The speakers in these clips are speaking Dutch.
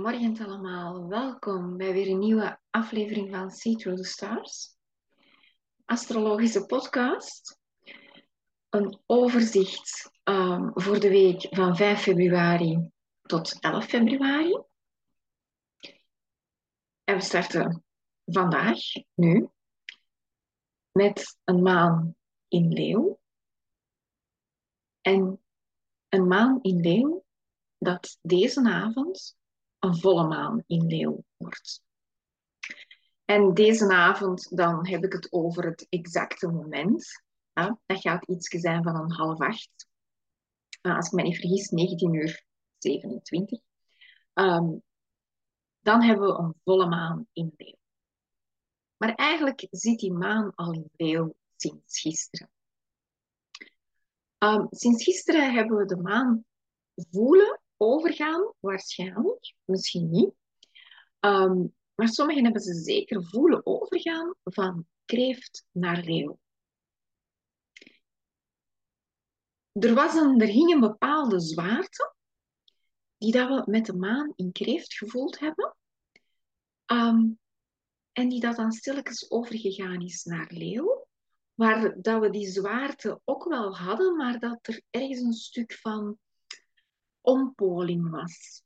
Goedemorgen allemaal, welkom bij weer een nieuwe aflevering van See Through the Stars. Astrologische podcast. Een overzicht um, voor de week van 5 februari tot 11 februari. En we starten vandaag, nu, met een maan in leeuw. En een maan in leeuw dat deze avond een volle maan in leeuw wordt. En deze avond dan heb ik het over het exacte moment. dat gaat iets zijn van een half acht. Uh, als ik me niet vergis, 19 uur 27. Ehm, dan hebben we een volle maan in leeuw. Maar eigenlijk zit die maan al in leeuw sinds gisteren. Um, sinds gisteren hebben we de maan voelen overgaan, waarschijnlijk, misschien niet. Ehm, maar sommigen hebben ze zeker voelen overgaan van kreeft naar leeuw. Er, was een, er bepaalde zwaarte die dat we met de maan in kreeft gevoeld hebben. Ehm, en die dat dan stilletjes overgegaan is naar leeuw. Waar dat we die zwaarte ook wel hadden, maar dat er ergens een stuk van ompoling was.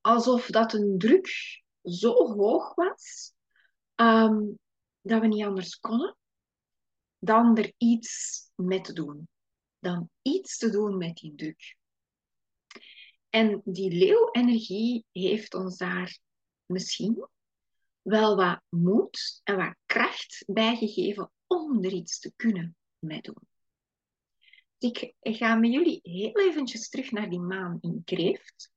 Alsof dat een druk zo hoog was ehm, dat we niet anders konden dan er iets mee te doen. Dan iets te doen met die druk. En die leeuwenergie heeft ons daar misschien wel wat moed en wat kracht bijgegeven om er iets te kunnen mee doen. Ik ga met jullie heel eventjes terug naar die maan in kreeft.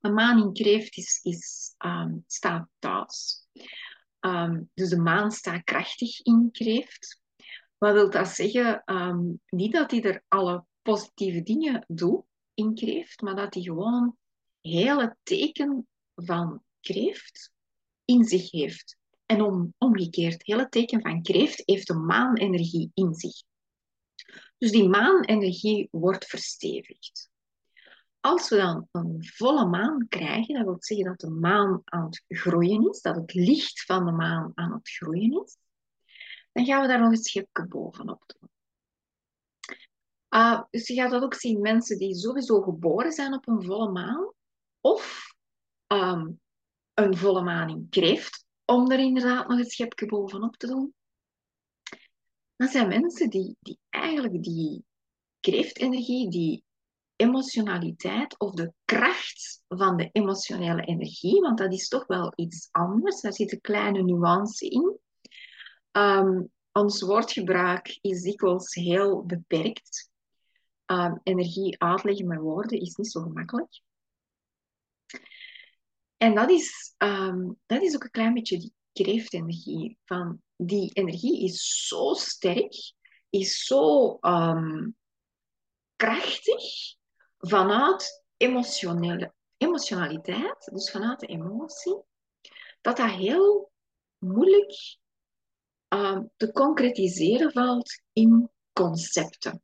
Een maan in kreeft is, is, um, staat thuis. Um, dus de maan staat krachtig in kreeft. Wat wil dat zeggen? Um, niet dat hij er alle positieve dingen doet in kreeft, maar dat hij gewoon hele teken van kreeft in zich heeft. En om, omgekeerd, hele teken van kreeft heeft de maanenergie in zich. Dus die maanenergie wordt verstevigd. Als we dan een volle maan krijgen, dat wil zeggen dat de maan aan het groeien is, dat het licht van de maan aan het groeien is, dan gaan we daar nog een schepje bovenop doen. Uh, dus je gaat dat ook zien, mensen die sowieso geboren zijn op een volle maan, of ehm, een volle maan in kreeft, om er inderdaad nog een schepje bovenop te doen. Dat zijn mensen die, die eigenlijk die kreeftenergie, die emotionaliteit of de kracht van de emotionele energie, want dat is toch wel iets anders. Daar zit een kleine nuance in. Um, ons woordgebruik is dikwijls heel beperkt. Um, energie uitleggen met woorden is niet zo gemakkelijk. En dat is, um, dat is ook een klein beetje die kreeftenergie. Van die energie is zo sterk, is zo um, krachtig vanuit emotionele, emotionaliteit, dus vanuit de emotie, dat dat heel moeilijk um, te concretiseren valt in concepten.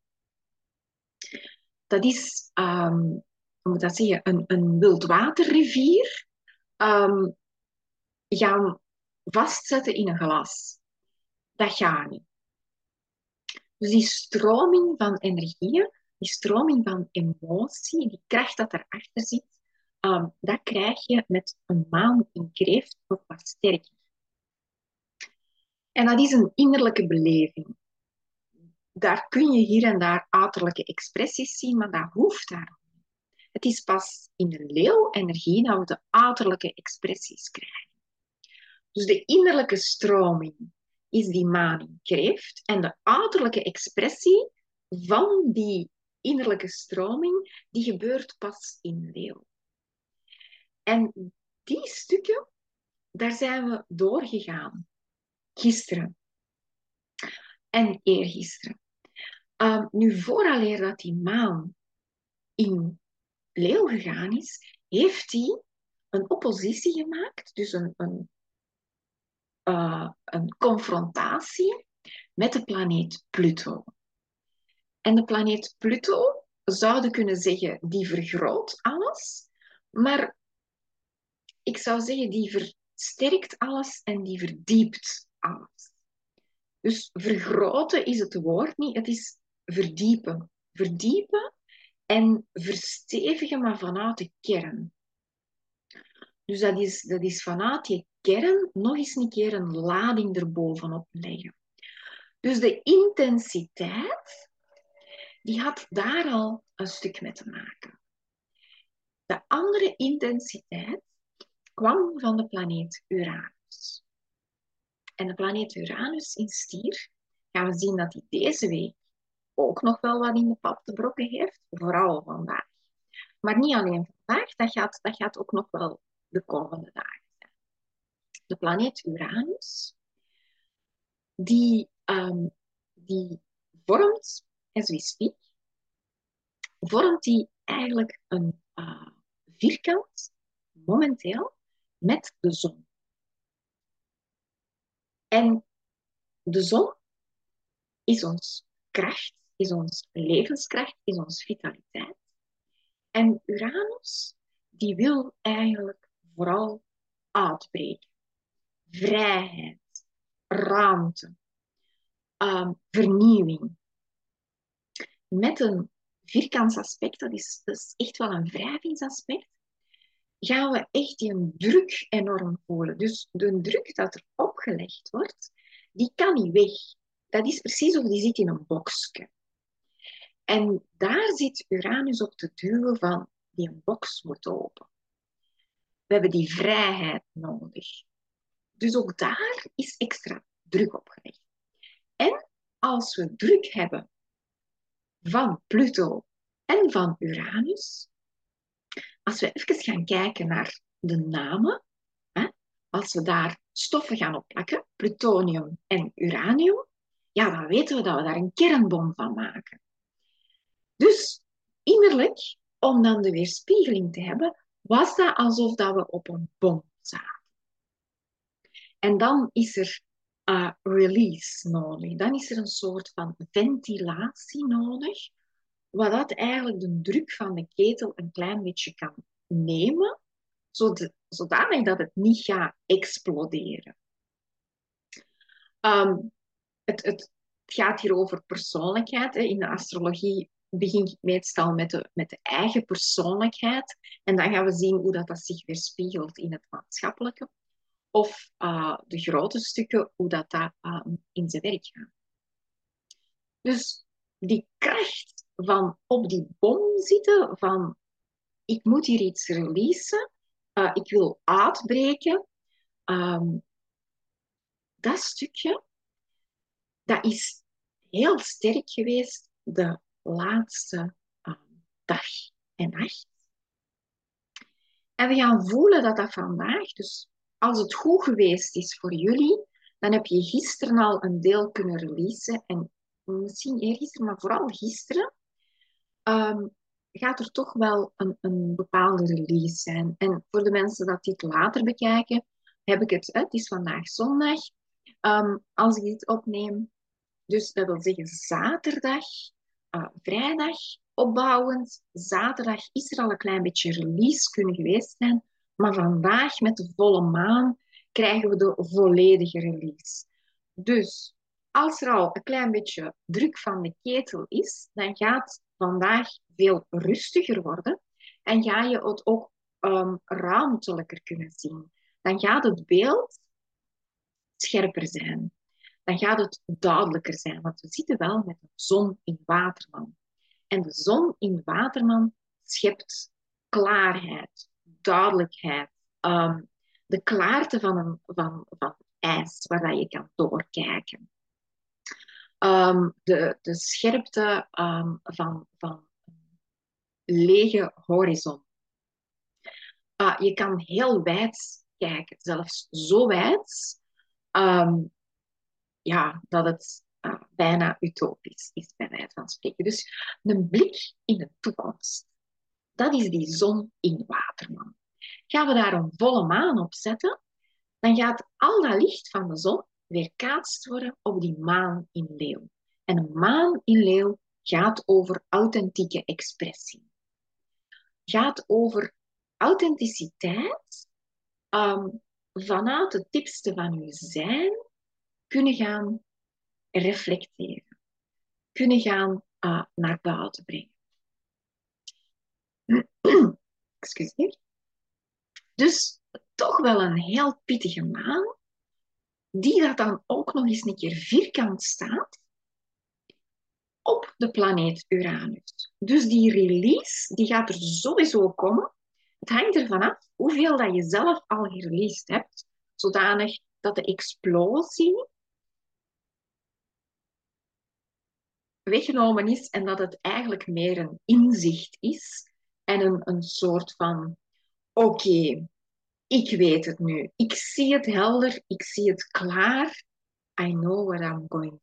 Dat is, um, hoe moet dat zeggen, een, een wildwaterrivier gaan vastzetten in een glas. Dat gaat niet. Dus die stroming van energieën, die stroming van emotie, die kracht dat erachter zit, um, dat krijg je met een maan in kreeft nog wat sterker. En dat is een innerlijke beleving. Daar kun je hier en daar uiterlijke expressies zien, maar dat hoeft daar niet. Het is pas in de leeuw-energie dat we de uiterlijke expressies krijgen. Dus de innerlijke stroming is die maan kreeft en de uiterlijke expressie van die innerlijke stroming, die gebeurt pas in leeuw. En die stukken, daar zijn we doorgegaan. Gisteren. En eergisteren. Uh, nu, vooraleer dat die maan in leeuw gegaan is, heeft hij een oppositie gemaakt, dus een, een uh, een confrontatie met de planeet Pluto. En de planeet Pluto zouden kunnen zeggen, die vergroot alles, maar ik zou zeggen, die versterkt alles en die verdiept alles. Dus vergroten is het woord niet, het is verdiepen. Verdiepen en verstevigen, maar vanuit de kern. Dus dat is, dat is vanuit je nog eens een keer een lading erbovenop leggen. Dus de intensiteit, die had daar al een stuk mee te maken. De andere intensiteit kwam van de planeet Uranus. En de planeet Uranus in stier, gaan we zien dat hij deze week ook nog wel wat in de pap te brokken heeft, vooral vandaag. Maar niet alleen vandaag, dat gaat, dat gaat ook nog wel de komende dagen. De planeet Uranus, die, um, die vormt, as we speak, vormt die eigenlijk een uh, vierkant, momenteel, met de zon. En de zon is ons kracht, is ons levenskracht, is ons vitaliteit. En Uranus, die wil eigenlijk vooral uitbreken. Vrijheid, ruimte, um, vernieuwing. Met een vierkantsaspect, dat is, dat is echt wel een wrijvingsaspect, gaan we echt die druk enorm voelen. Dus de druk dat er opgelegd wordt, die kan niet weg. Dat is precies of die zit in een boxje. En daar zit Uranus op te duwen van die box moet open. We hebben die vrijheid nodig. Dus ook daar is extra druk opgelegd. En als we druk hebben van Pluto en van Uranus, als we even gaan kijken naar de namen, hè, als we daar stoffen gaan opplakken, plutonium en uranium, ja, dan weten we dat we daar een kernbom van maken. Dus innerlijk, om dan de weerspiegeling te hebben, was dat alsof dat we op een bom zaten. En dan is er uh, release nodig. Dan is er een soort van ventilatie nodig, wat dat eigenlijk de druk van de ketel een klein beetje kan nemen, zodanig dat het niet gaat exploderen. Um, het, het, gaat hier over persoonlijkheid. Hè. In de astrologie begin ik meestal met de, met de eigen persoonlijkheid. En dan gaan we zien hoe dat, dat zich weerspiegelt in het maatschappelijke. Of uh, de grote stukken, hoe dat, dat uh, in zijn werk gaat. Dus die kracht van op die bom zitten, van ik moet hier iets releasen, uh, ik wil uitbreken. Um, dat stukje, dat is heel sterk geweest de laatste dag en nacht. En we gaan voelen dat dat vandaag, dus als het goed geweest is voor jullie, dan heb je gisteren al een deel kunnen releasen. En misschien eergisteren, maar vooral gisteren, um, gaat er toch wel een, een bepaalde release zijn. En voor de mensen dat dit later bekijken, heb ik het, het is vandaag zondag, um, als ik dit opneem. Dus dat wil zeggen zaterdag, uh, vrijdag, opbouwend. Zaterdag is er al een klein beetje release kunnen geweest zijn. Maar vandaag met de volle maan krijgen we de volledige release. Dus als er al een klein beetje druk van de ketel is, dan gaat vandaag veel rustiger worden en ga je het ook um, ruimtelijker kunnen zien. Dan gaat het beeld scherper zijn. Dan gaat het duidelijker zijn, want we zitten wel met de zon in Waterman. En de zon in Waterman schept klaarheid, duidelijkheid, um, de klaarte van, een, van, van ijs waar je kan doorkijken. Um, de, de scherpte um, van, van lege horizon. Uh, je kan heel wijd kijken, zelfs zo wijd ja, dat het uh, bijna utopisch is, bij wijze van spreken. Dus een blik in de toekomst. Dat is die zon in Waterman. Gaan we daar een volle maan op zetten, dan gaat al dat licht van de zon weerkaatst worden op die maan in leeuw. En een maan in leeuw gaat over authentieke expressie. Gaat over authenticiteit ehm, vanuit het diepste van uw zijn kunnen gaan reflecteren. Kunnen gaan uh, naar buiten brengen. Excuseer. Dus toch wel een heel pittige maan, die dat dan ook nog eens een keer vierkant staat op de planeet Uranus. Dus die release die gaat er sowieso komen. Het hangt ervan af hoeveel dat je zelf al gereleased hebt, zodanig dat de explosie weggenomen is en dat het eigenlijk meer een inzicht is en een, een soort van oké, ik weet het nu. Ik zie het helder, ik zie het klaar. I know what I'm going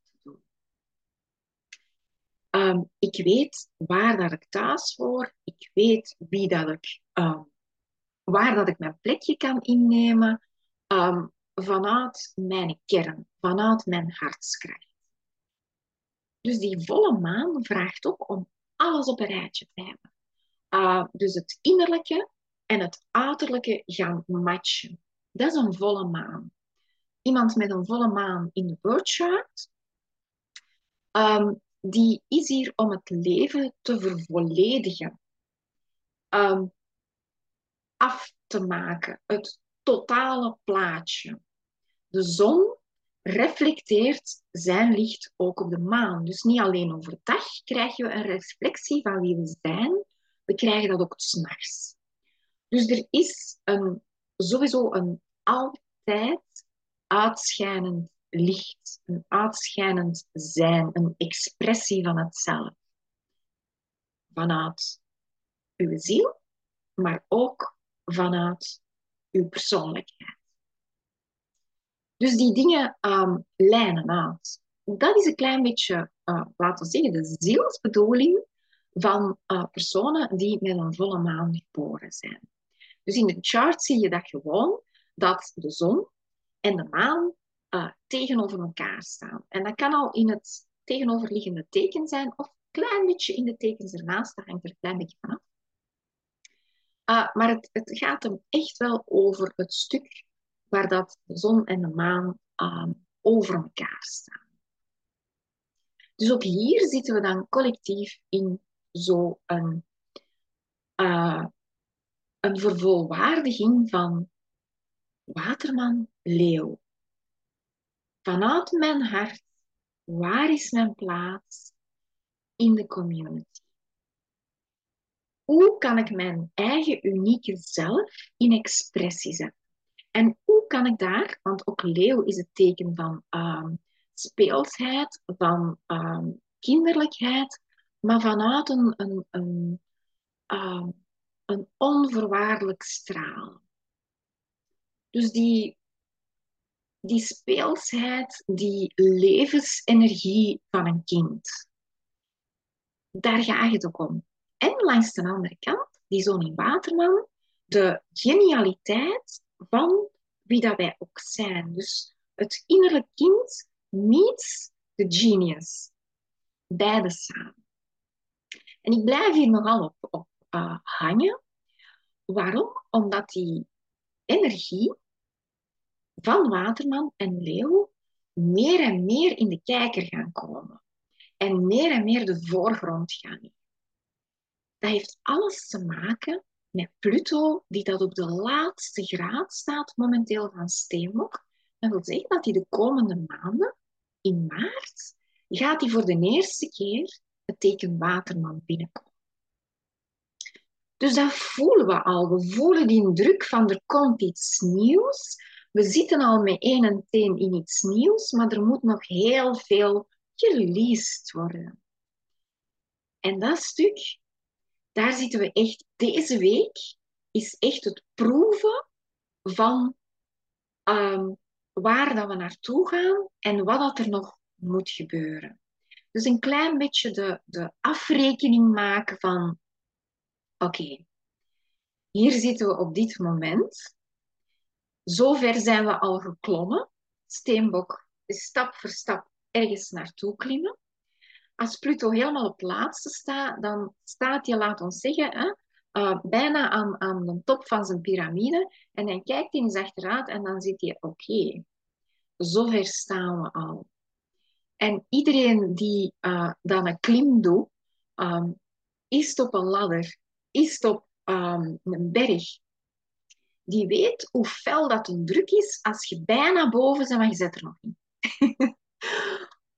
Ehm, ik weet waar dat ik thuis hoor. Ik weet wie dat ik, ehm, waar dat ik mijn plekje kan innemen. Um, vanuit mijn kern, vanuit mijn hartskracht. Dus die volle maan vraagt ook om alles op een rijtje te hebben. Uh, dus het innerlijke en het uiterlijke gaan matchen. Dat is een volle maan. Iemand met een volle maan in de birdchart um, die is hier om het leven te vervolledigen. Um, af te maken, het totale plaatje. De zon reflecteert zijn licht ook op de maan. Dus niet alleen overdag krijgen we een reflectie van wie we zijn, we krijgen dat ook s'nachts. Dus er is een, sowieso een altijd uitschijnend licht, een uitschijnend zijn, een expressie van het zelf. Vanuit uw ziel, maar ook vanuit uw persoonlijkheid. Dus die dingen um, lijnen uit. Dat is een klein beetje, uh, laten we zeggen, de zielsbedoeling van uh, personen die met een volle maan geboren zijn. Dus in de chart zie je dat gewoon, dat de zon en de maan uh, tegenover elkaar staan. En dat kan al in het tegenoverliggende teken zijn of een klein beetje in de tekens ernaast. Dat hangt er een klein beetje vanaf. Uh, maar het, het, gaat hem echt wel over het stuk waar dat de zon en de maan uh, over elkaar staan. Dus ook hier zitten we dan collectief in zo'n uh, een vervolwaardiging van waterman, leeuw vanuit mijn hart, waar is mijn plaats in de community? Hoe kan ik mijn eigen unieke zelf in expressie zetten? En hoe kan ik daar, want ook leeuw is het teken van um, speelsheid, van um, kinderlijkheid, maar vanuit een, een, een, um, een onvoorwaardelijk straal. Dus die die speelsheid, die levensenergie van een kind. Daar gaat het ook om. En langs de andere kant, die zo'n waterman, de genialiteit van wie dat wij ook zijn. Dus het innerlijke kind meets de genius. Beide samen. En ik blijf hier nogal op, op uh, hangen. Waarom? Omdat die energie van Waterman en Leeuw meer en meer in de kijker gaan komen. En meer en meer de voorgrond gaan. Dat heeft alles te maken met Pluto, die dat op de laatste graad staat momenteel van Steenbok. Dat wil zeggen dat hij de komende maanden, in maart, gaat hij voor de eerste keer het teken Waterman binnenkomen. Dus dat voelen we al. We voelen die druk van er komt iets nieuws we zitten al met één en teen in iets nieuws, maar er moet nog heel veel gereleased worden. En dat stuk, daar zitten we echt deze week, is echt het proeven van ehm, waar dat we naartoe gaan en wat dat er nog moet gebeuren. Dus een klein beetje de, de afrekening maken van, oké, hier zitten we op dit moment Zover zijn we al geklommen. Steenbok is stap voor stap ergens naartoe klimmen. Als Pluto helemaal op laatste staat, dan staat je, laat ons zeggen, hè, uh, bijna aan, aan de top van zijn piramide. En dan kijkt hij eens achteruit en dan ziet hij, oké, zover staan we al. En iedereen die uh, dan een klim doet, um, is op een ladder, is op um, een berg, die weet hoe fel dat een druk is als je bijna boven bent, maar je zit er nog niet.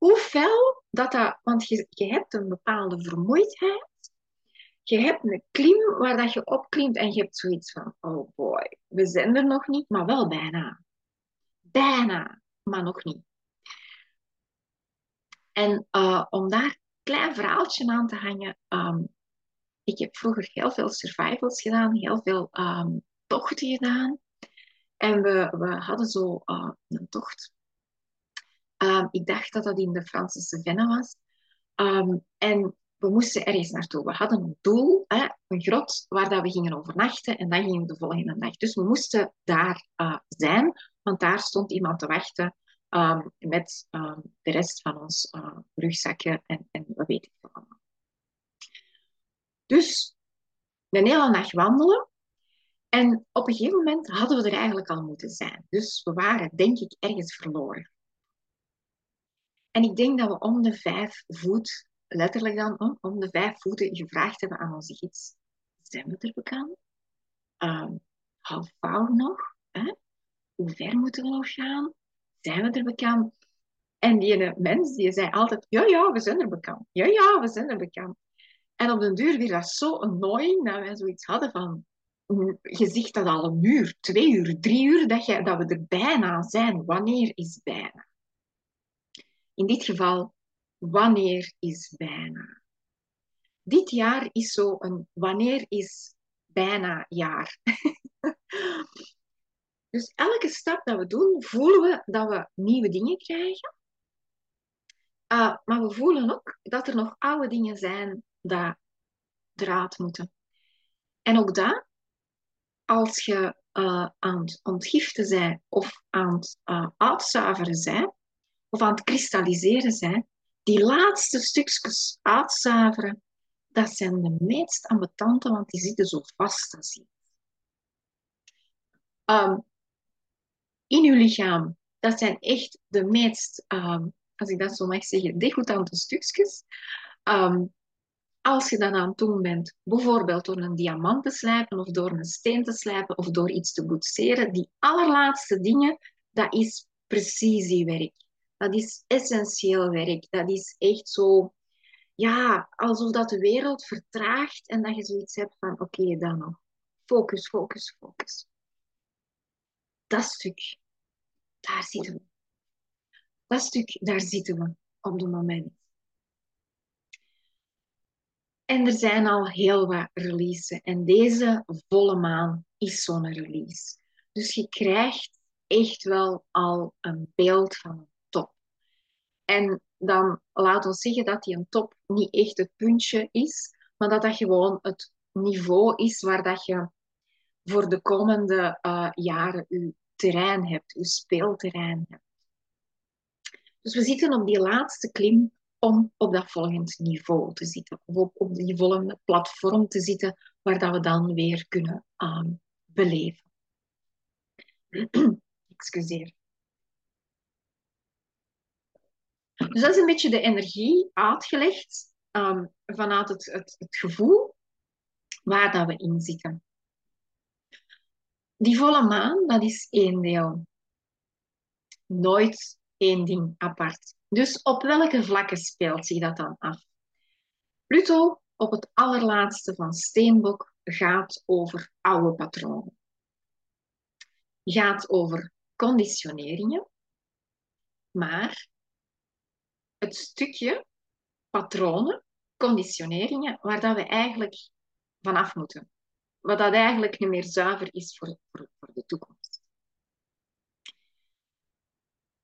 hoe fel dat dat... Want je, je hebt een bepaalde vermoeidheid. Je hebt een klim waar dat je opklimt en je hebt zoiets van... Oh boy, we zijn er nog niet, maar wel bijna. Bijna, maar nog niet. En uh, om daar een klein verhaaltje aan te hangen... Um, ik heb vroeger heel veel survivals gedaan, heel veel um, tochten gedaan. En we, we hadden zo uh, een tocht. Um, ik dacht dat dat in de Franse Cevennes was. En we moesten ergens naartoe. We hadden een doel, hè, een grot, waar dat we gingen overnachten. En dan gingen we de volgende dag. Dus we moesten daar uh, zijn, want daar stond iemand te wachten um, met de rest van ons uh, rugzakken en, en we weten het allemaal. Dus een hele nacht wandelen. En op een gegeven moment hadden we er eigenlijk al moeten zijn. Dus we waren, denk ik, ergens verloren. En ik denk dat we om de vijf voet, letterlijk dan, om de vijf voeten gevraagd hebben aan onze gids. Zijn we er bekend? Um, far nog? Hè? Hoe ver moeten we nog gaan? Zijn we er bekend? En die mens die zei altijd, ja, ja, we zijn er bekend. Ja, ja, we zijn er bekend. En op den duur werd dat zo annoying dat wij zoiets hadden van, je zegt dat al een uur, twee uur, drie uur, dat, je, dat we er bijna zijn. Wanneer is bijna? In dit geval, wanneer is bijna? Dit jaar is zo een wanneer is bijna jaar. dus elke stap dat we doen, voelen we dat we nieuwe dingen krijgen. Uh, maar we voelen ook dat er nog oude dingen zijn dat eruit moeten. En ook dat, als je uh, aan het ontgiften bent of aan het uh, uitzuiveren of aan het kristalliseren bent, die laatste stukjes uitzuiveren, dat zijn de meest ambetante, want die zitten zo vast als iets. Um, in uw lichaam, dat zijn echt de meest, um, als ik dat zo mag zeggen, degoutante stukjes. Um, als je dan aan het doen bent, bijvoorbeeld door een diamant te slijpen of door een steen te slijpen of door iets te boetseren, die allerlaatste dingen, dat is precisiewerk. Dat is essentieel werk. Dat is echt zo, ja, alsof dat de wereld vertraagt en dat je zoiets hebt van, oké, dan nog. Focus, focus, focus. Dat stuk, daar zitten we. Dat stuk, daar zitten we op het moment. En er zijn al heel wat releases. En deze volle maan is zo'n release. Dus je krijgt echt wel al een beeld van een top. En dan laat ons zeggen dat die een top niet echt het puntje is, maar dat dat gewoon het niveau is waar dat je voor de komende uh, jaren je terrein hebt, je speelterrein hebt. Dus we zitten op die laatste klim om op dat volgend niveau te zitten. Of op, op die volgende platform te zitten waar dat we dan weer kunnen um, beleven. Excuseer. Dus dat is een beetje de energie uitgelegd um, vanuit het, het, het gevoel waar dat we in zitten. Die volle maan, dat is één deel. Nooit één ding apart. Dus op welke vlakken speelt zich dat dan af? Pluto op het allerlaatste van Steenbok gaat over oude patronen. Gaat over conditioneringen, maar het stukje patronen, conditioneringen, waar dat we eigenlijk vanaf moeten. Wat dat eigenlijk niet meer zuiver is voor, voor, voor de toekomst.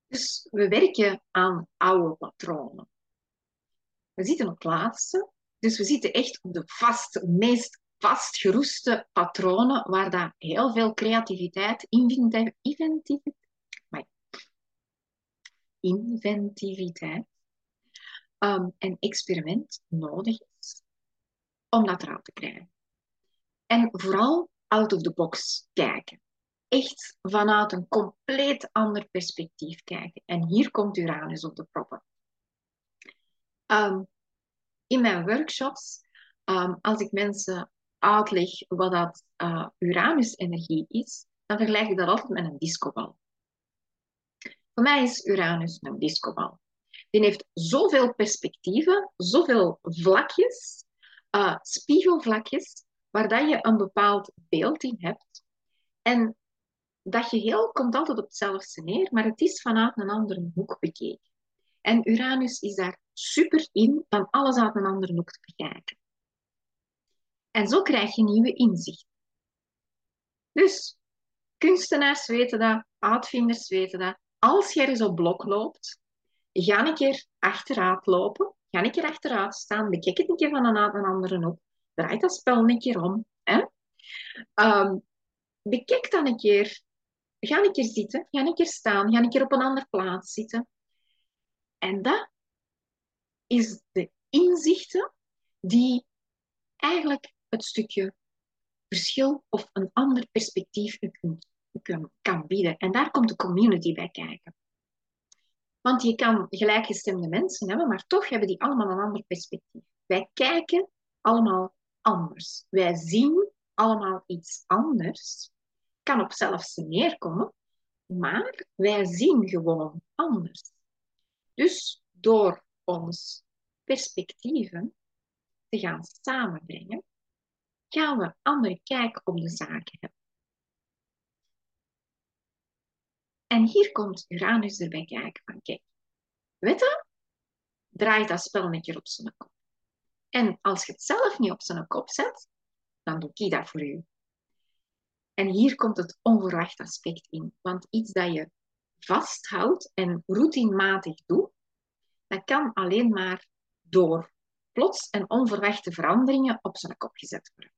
Dus we werken aan oude patronen. We zitten op laatste, dus we zitten echt op de vaste, meest vastgeroeste patronen waar daar heel veel creativiteit, inventiviteit, inventiviteit um, en experiment nodig is om dat eruit te krijgen. En vooral out of the box kijken. Echt vanuit een compleet ander perspectief kijken. En hier komt Uranus op de proppen. Um, in mijn workshops, um, als ik mensen uitleg wat dat uh, Uranus-energie is, dan vergelijk ik dat altijd met een discobal. Voor mij is Uranus een discobal. Die heeft zoveel perspectieven, zoveel vlakjes, uh, spiegelvlakjes, waar dat je een bepaald beeld in hebt. En dat geheel komt altijd op hetzelfde neer, maar het is vanuit een andere hoek bekeken. En Uranus is daar super in van alles uit een andere hoek te bekijken. En zo krijg je nieuwe inzichten. Dus kunstenaars weten dat, uitvinders weten dat. Als je ergens op blok loopt, ga een keer achteruit lopen, ga een keer achteruit staan, bekijk het een keer van een, een andere hoek, draai dat spel een keer om. Hè? Um, bekijk dan een keer, ga een keer zitten, ga een keer staan, ga een keer op een andere plaats zitten. En dat is de inzichten die eigenlijk het stukje verschil of een ander perspectief u, kunt, kan bieden. En daar komt de community bij kijken. Want je kan gelijkgestemde mensen hebben, maar toch hebben die allemaal een ander perspectief. Wij kijken allemaal anders. Wij zien allemaal iets anders. Kan op zelfs neerkomen, maar wij zien gewoon anders. Dus door ons perspectieven te gaan samenbrengen, gaan we andere kijk op de zaken hebben. En hier komt Uranus erbij kijken van, kijk, weet je, draait dat spel een keer op zijn kop. En als je het zelf niet op zijn kop zet, dan doet hij dat voor u. En hier komt het onverwacht aspect in. Want iets dat je vasthoudt en routinematig doet, dat kan alleen maar door plots en onverwachte veranderingen op zijn kop gezet worden.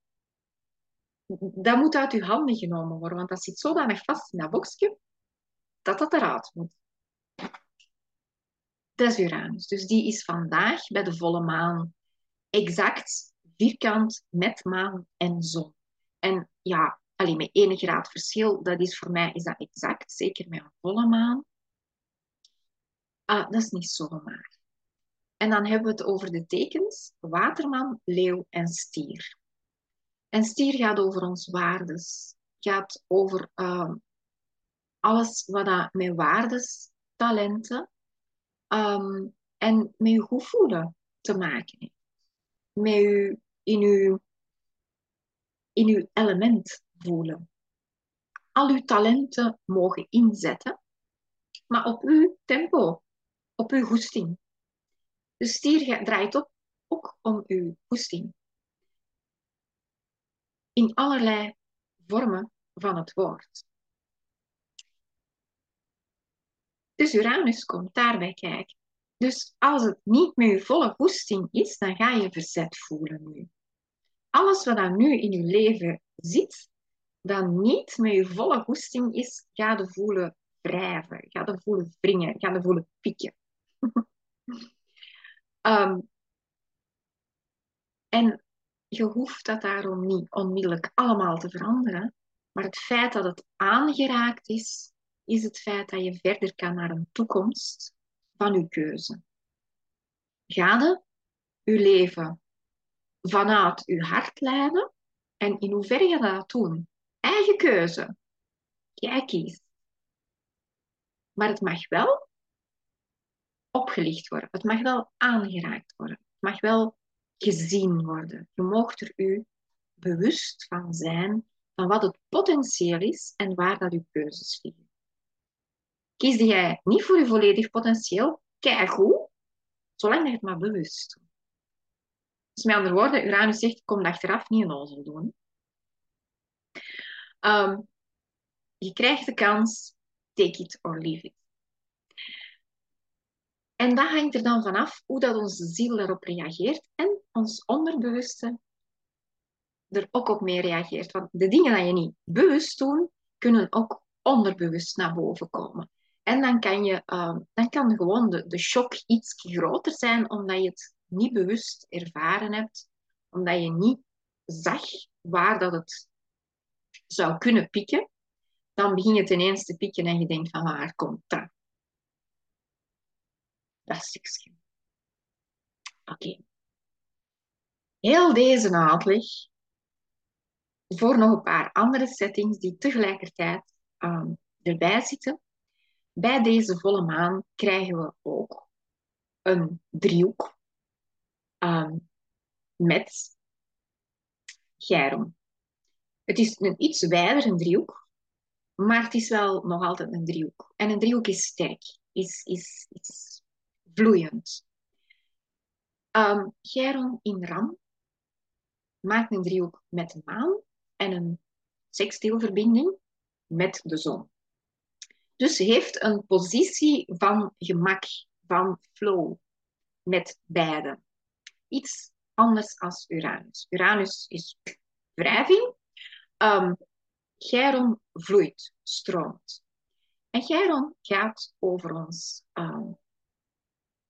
Dat moet uit uw handen genomen worden, want dat zit zodanig vast in dat boxje dat dat eruit moet. Dat is Uranus. Dus die is vandaag bij de volle maan exact vierkant met maan en zon. En ja, alleen met één graad verschil, dat is voor mij is dat exact, zeker met een volle maan. Ah, dat is niet zomaar. En dan hebben we het over de tekens waterman, leeuw en stier. En stier gaat over ons waardes, gaat over uh, alles wat dat met waardes, talenten um, en met je goed voelen te maken heeft. Met je, in, uw, in uw element voelen. Al uw talenten mogen inzetten, maar op uw tempo, op uw goesting. De stier draait op, ook om uw goesting. In allerlei vormen van het woord. Dus Uranus komt daarbij kijken. Dus als het niet met je volle goesting is, dan ga je verzet voelen nu. Alles wat dan nu in je leven zit, dat niet met je volle goesting is, ga je voelen wrijven, ga je voelen wringen, ga je voelen pieken. um, en je hoeft dat daarom niet onmiddellijk allemaal te veranderen, maar het feit dat het aangeraakt is, is het feit dat je verder kan naar een toekomst van je keuze. Ga je je leven vanuit je hart leiden en in hoeverre je dat doen? Eigen keuze. Jij kiest. Maar het mag wel opgelicht worden. Het mag wel aangeraakt worden. Het mag wel gezien worden. Je mocht er u bewust van zijn van wat het potentieel is en waar dat uw keuzes liggen. Kies jij niet voor je volledig potentieel, kijk goed, zolang je het maar bewust doet. Dus met andere woorden, Uranus zegt, kom achteraf niet een ozel doen. Um, je krijgt de kans, take it or leave it. En dat hangt er dan vanaf hoe dat onze ziel daarop reageert en ons onderbewuste er ook op mee reageert. Want de dingen die je niet bewust doet, kunnen ook onderbewust naar boven komen. En dan kan, je, uh, dan kan gewoon de, de shock iets groter zijn, omdat je het niet bewust ervaren hebt, omdat je niet zag waar dat het zou kunnen pieken, dan begin je ten ineens te pieken en je denkt van waar komt dat? Dat stukje. Oké. Heel deze uitleg voor nog een paar andere settings die tegelijkertijd um, erbij zitten. Bij deze volle maan krijgen we ook een driehoek um, met Chiron. Het is een iets wijder een driehoek, maar het is wel nog altijd een driehoek. En een driehoek is sterk, is, is, is vloeiend. Um, in Ram maakt een driehoek met de maan en een sextielverbinding met de zon. Dus heeft een positie van gemak, van flow met beide. Iets anders als Uranus. Uranus is wrijving. Um, Chiron vloeit, stroomt. En Chiron gaat over ons um,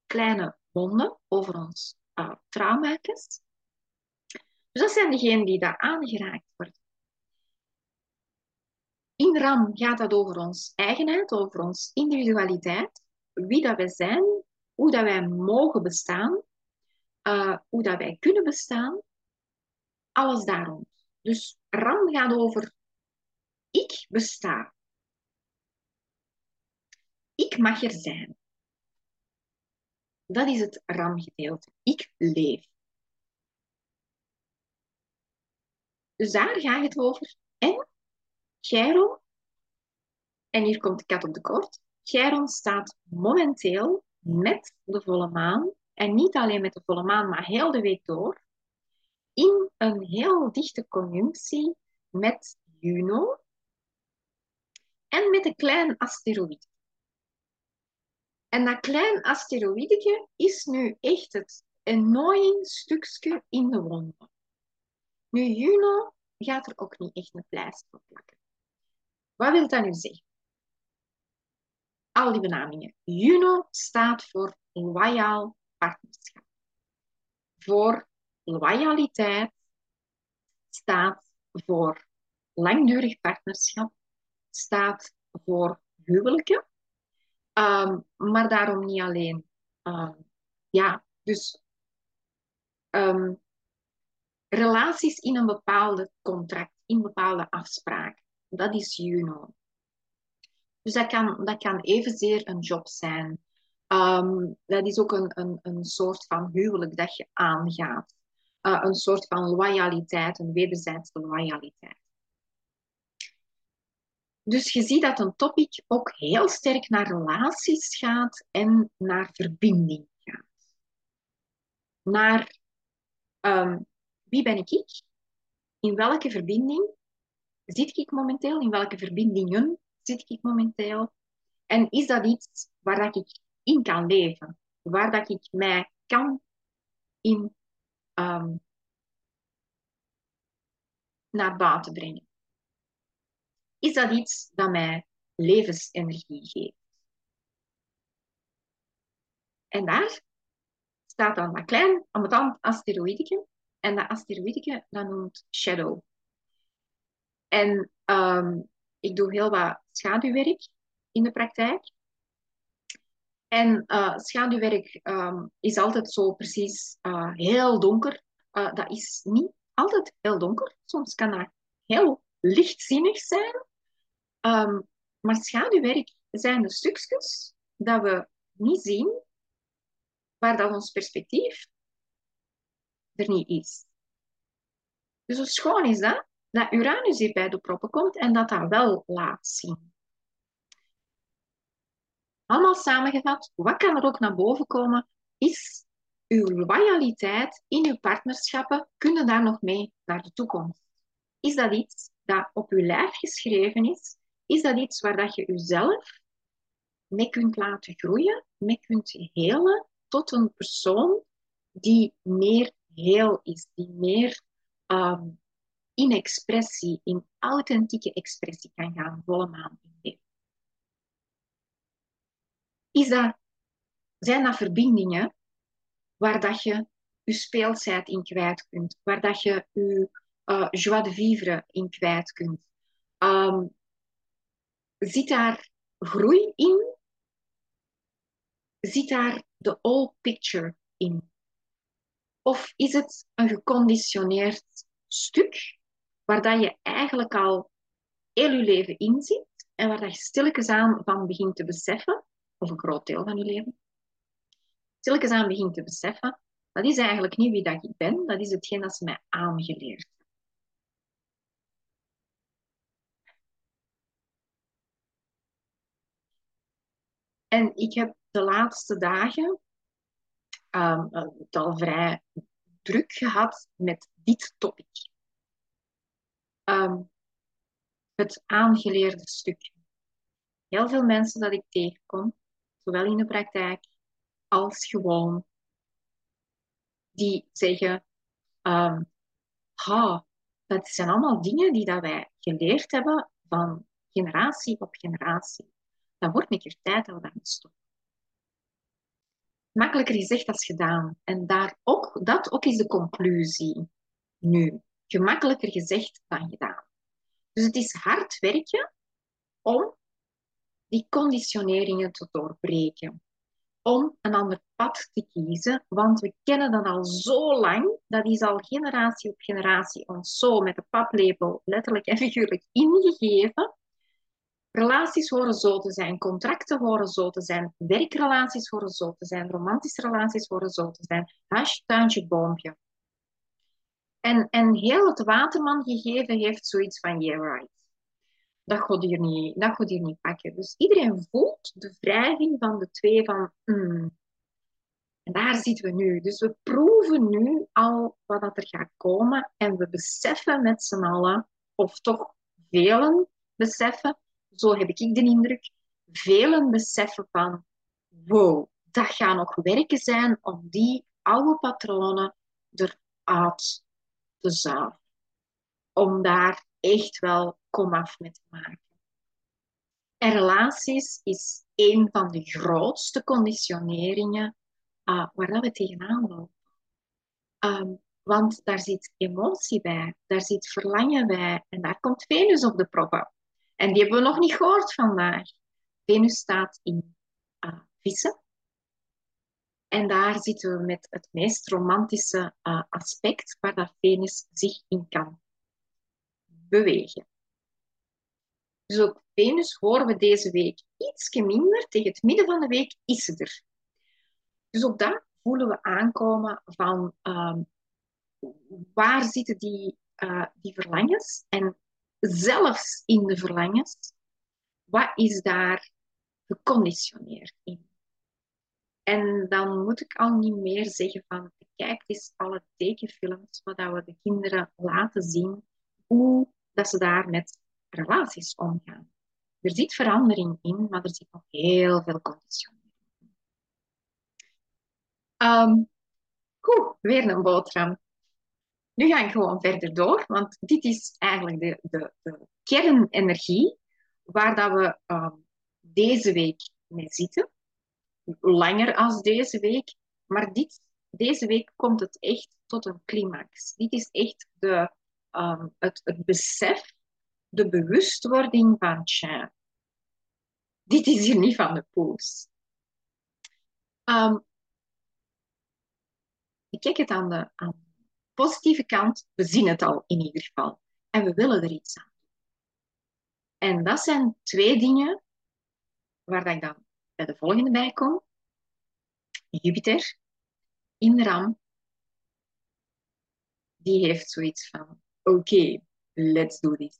kleine wonden, over ons uh, trauma's. Dus dat zijn degenen die daar aangeraakt worden. In RAM gaat dat over ons eigenheid, over ons individualiteit, wie dat wij zijn, hoe dat wij mogen bestaan, uh, hoe dat wij kunnen bestaan, alles daarom. Dus RAM gaat over ik besta. Ik mag er zijn. Dat is het RAM-gedeelte. Ik leef. Dus daar gaat het over. En Chiron, en hier komt de kat op de kort, Chiron staat momenteel met de volle maan, en niet alleen met de volle maan, maar heel de week door, in een heel dichte conjunctie met Juno en met een klein asteroïde. En dat klein asteroïdetje is nu echt het annoying stukje in de wonde. Nu, Juno gaat er ook niet echt een pleister op plakken. Wat wil dat nu zeggen? Al die benamingen. Juno staat voor loyaal partnerschap. Voor loyaliteit staat voor langdurig partnerschap, staat voor huwelijken. Um, maar daarom niet alleen. Um, ja, dus um, relaties in een bepaalde contract, in bepaalde afspraken. Dat is Juno. Dus dat kan, dat kan evenzeer een job zijn. Um, dat is ook een, een, een soort van huwelijk dat je aangaat. Uh, een soort van loyaliteit, een wederzijdse loyaliteit. Dus je ziet dat een topic ook heel sterk naar relaties gaat en naar verbinding gaat. Naar um, wie ben ik? In welke verbinding zit ik momenteel? In welke verbindingen zit ik momenteel? En is dat iets waar dat ik in kan leven? Waar dat ik mij kan in um, naar buiten brengen? Is dat iets dat mij levensenergie geeft? En daar staat dan een klein, ambetant asteroïdje en dat asteroïdje, dat noemt shadow. En um, ik doe heel wat schaduwwerk in de praktijk. En uh, schaduwwerk um, is altijd zo precies uh, heel donker. Uh, dat is niet altijd heel donker. Soms kan dat heel lichtzinnig zijn. Um, maar schaduwwerk zijn de stukjes dat we niet zien, waar dat ons perspectief er niet is. Dus hoe schoon is dat? Dat Uranus hier bij de proppen komt en dat dat wel laat zien. Allemaal samengevat, wat kan er ook naar boven komen, is uw loyaliteit in uw partnerschappen, kunnen daar nog mee naar de toekomst. Is dat iets dat op uw lijf geschreven is? Is dat iets waar dat je uzelf mee kunt laten groeien, mee kunt helen tot een persoon die meer heel is, die meer um, in expressie, in authentieke expressie kan gaan, volle maan in Is dat, zijn dat verbindingen waar dat je je speelsheid in kwijt kunt, waar dat je je uh, joie de vivre in kwijt kunt. Um, zit daar groei in? Zit daar de all picture in? Of is het een geconditioneerd stuk waar je eigenlijk al heel je leven in zit en waar dat je stilletjes aan van begint te beseffen, of een groot deel van je leven, stilletjes aan begint te beseffen, dat is eigenlijk niet wie dat ik ben, dat is hetgeen dat ze mij aangeleerd En ik heb de laatste dagen um, het al vrij druk gehad met dit topic. Um, het aangeleerde stukje. Heel veel mensen dat ik tegenkom, zowel in de praktijk als gewoon, die zeggen, um, ha, dat zijn allemaal dingen die dat wij geleerd hebben van generatie op generatie. Dan wordt een keer tijd dat we daarmee stoppen. Makkelijker gezegd als gedaan. En daar ook, dat ook is de conclusie nu. Gemakkelijker gezegd dan gedaan. Dus het is hard werken om die conditioneringen te doorbreken. Om een ander pad te kiezen, want we kennen dat al zo lang. Dat is al generatie op generatie ons zo met de paplepel letterlijk en figuurlijk ingegeven. Relaties horen zo te zijn, contracten horen zo te zijn, werkrelaties horen zo te zijn, romantische relaties horen zo te zijn. Huisje, tuintje, boompje. En, en heel het waterman gegeven heeft zoiets van, yeah right. Dat gaat hier niet, dat hier niet pakken. Dus iedereen voelt de wrijving van de twee van, mm. En daar zitten we nu. Dus we proeven nu al wat dat er gaat komen en we beseffen met z'n allen, of toch velen beseffen, zo heb ik de indruk, velen beseffen van, wow, dat gaat nog werken zijn om die oude patronen eruit te zuiveren. Om daar echt wel komaf mee te maken. En relaties is een van de grootste conditioneringen uh, waar dat we tegenaan lopen. Um, want daar zit emotie bij, daar zit verlangen bij en daar komt Venus op de proppen. En die hebben we nog niet gehoord vandaag. Venus staat in uh, vissen. En daar zitten we met het meest romantische uh, aspect waar dat Venus zich in kan bewegen. Dus op Venus horen we deze week iets minder. Tegen het midden van de week is ze er. Dus op dat voelen we aankomen van uh, waar zitten die, uh, die verlangens en zelfs in de verlangens, wat is daar geconditioneerd in? En dan moet ik al niet meer zeggen van, kijk eens alle tekenfilms, wat we de kinderen laten zien, hoe dat ze daar met relaties omgaan. Er zit verandering in, maar er zit nog heel veel conditionering in. Um, goed, weer een boterham. Nu ga ik gewoon verder door, want dit is eigenlijk de, de, de kernenergie waar dat we um, deze week mee zitten. Langer als deze week, maar deze week komt het echt tot een climax. Dit is echt de, um, het, het besef, de bewustwording van tja, dit is hier niet van de poes. Um, ik kijk het aan de, aan positieve kant, we zien het al in ieder geval. En we willen er iets aan. En dat zijn twee dingen waar ik dan bij de volgende bij kom. Jupiter in ram, die heeft zoiets van, oké, let's do this.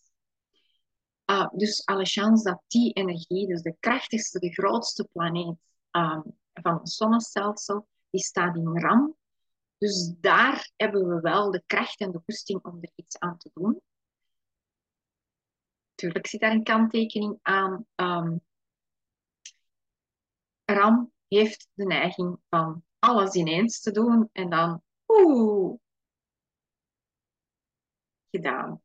Uh, dus alle chance dat die energie, dus de krachtigste, de grootste planeet uh, van het zonnestelsel, die staat in ram. Dus daar hebben we wel de kracht en de goesting om er iets aan te doen. Tuurlijk zit daar een kanttekening aan. Um, Ram heeft de neiging van alles ineens te doen en dan, oeh, gedaan.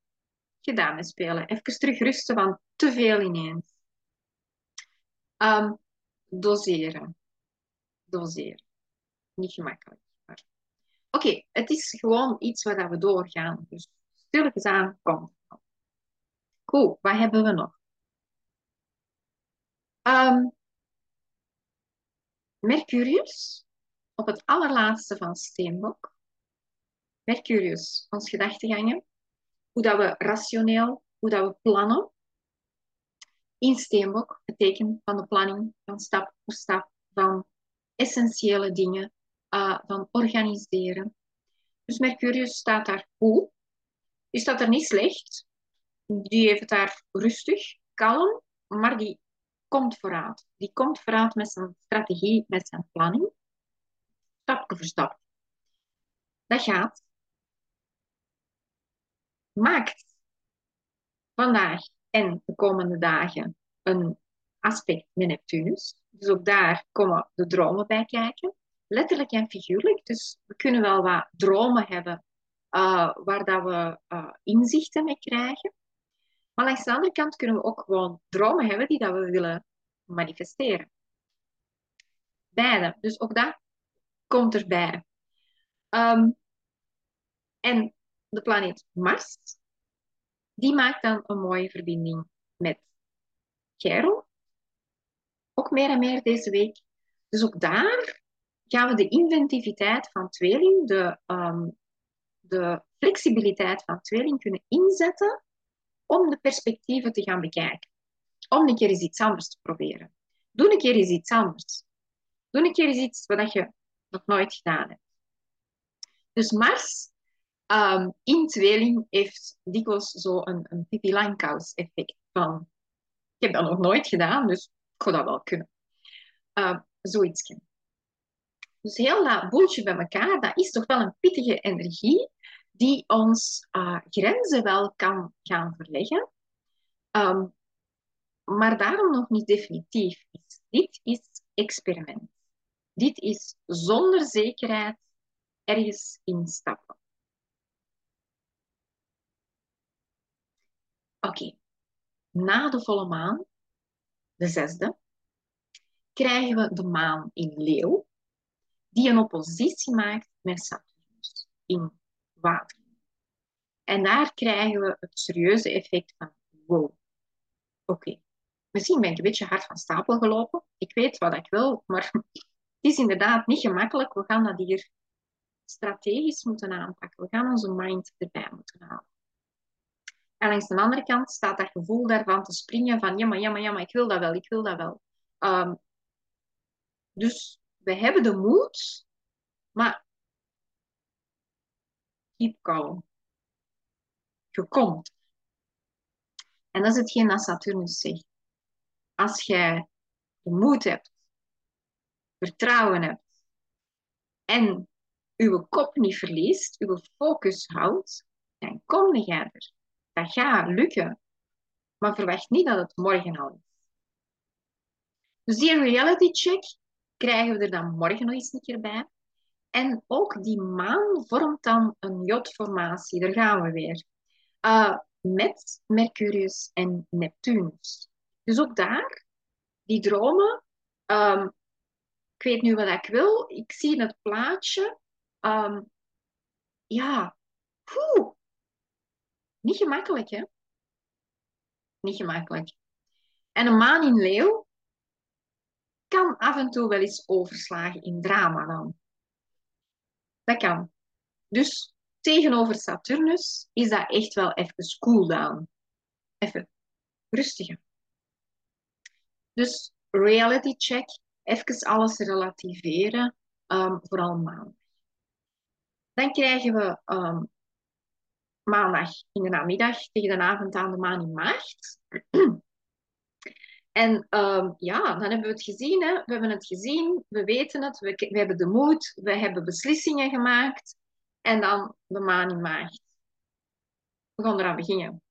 Gedaan met spelen. Even terug rusten van te veel ineens. Um, doseren. Doseren. Niet gemakkelijk. Oké, het is gewoon iets waar we doorgaan. Dus stilletjes aan komt. Cool, wat hebben we nog? Um, Mercurius, op het allerlaatste van Steenbok. Mercurius, ons gedachtegangen. Hoe dat we rationeel, hoe dat we plannen. In Steenbok, het teken van de planning, van stap voor stap, van essentiële dingen, uh, van organiseren. Dus Mercurius staat daar goed. Die staat er niet slecht. Die heeft daar rustig, kalm, maar die komt vooruit. Die komt vooruit met zijn strategie, met zijn planning. Stapje voor stap. Dat gaat. Maakt vandaag en de komende dagen een aspect met Neptunus. Dus ook daar komen de dromen bij kijken. Letterlijk en figuurlijk. Dus we kunnen wel wat dromen hebben uh, waar dat we uh, inzichten mee krijgen. Maar langs de andere kant kunnen we ook gewoon dromen hebben die dat we willen manifesteren. Beide. Dus ook dat komt erbij. Um, en de planeet Mars, die maakt dan een mooie verbinding met Chiron. Ook meer en meer deze week. Dus ook daar gaan we de inventiviteit van tweeling, de, um, de flexibiliteit van tweeling kunnen inzetten om de perspectieven te gaan bekijken. Om een keer eens iets anders te proberen. Doe een keer eens iets anders. Doe een keer eens iets wat je nog nooit gedaan hebt. Dus Mars um, in tweeling heeft dikwijls zo een, een Pippi effect van ik heb dat nog nooit gedaan, dus ik ga dat wel kunnen. Uh, zoiets. Dus heel dat boeltje bij elkaar, dat is toch wel een pittige energie die ons uh, grenzen wel kan gaan verleggen, um, maar daarom nog niet definitief is. Dit is experiment. Dit is zonder zekerheid ergens instappen. Oké, na de volle maan, de zesde, krijgen we de maan in leeuw, die een oppositie maakt met Saturnus in water. En daar krijgen we het serieuze effect van, wow, oké, misschien ben ik een beetje hard van stapel gelopen. Ik weet wat ik wil, maar het is inderdaad niet gemakkelijk. We gaan dat hier strategisch moeten aanpakken. We gaan onze mind erbij moeten halen. En langs de andere kant staat dat gevoel daarvan te springen van ja, maar ja, maar ja, maar ik wil dat wel, ik wil dat wel. Um, dus we hebben de moed, maar keep calm. Je komt. En dat is hetgeen dat Saturnus zegt. Als jij de moed hebt, vertrouwen hebt en uw kop niet verliest, uw focus houdt, dan kom jij er. Dat gaat lukken. Maar verwacht niet dat het morgen al is. Dus die reality check krijgen we er dan morgen nog eens een keer bij. En ook die maan vormt dan een jodformatie. Daar gaan we weer. Uh, met Mercurius en Neptunus. Dus ook daar, die dromen. Um, ik weet nu wat ik wil. Ik zie het plaatje. Um, ja. Niet gemakkelijk, hè? Niet gemakkelijk. En een maan in leeuw kan af en toe wel eens overslagen in drama dan. Dat kan. Dus tegenover Saturnus is dat echt wel even cool down. Even rustiger. Dus reality check, even alles relativeren, um, vooral maandag. Dan krijgen we um, maandag in de namiddag tegen de avond aan de maan in maart. En um, ja, dan hebben we het gezien. Hè? We hebben het gezien, we weten het, we, we, hebben de moed, we hebben beslissingen gemaakt. En dan de maan in maart. We gaan eraan beginnen.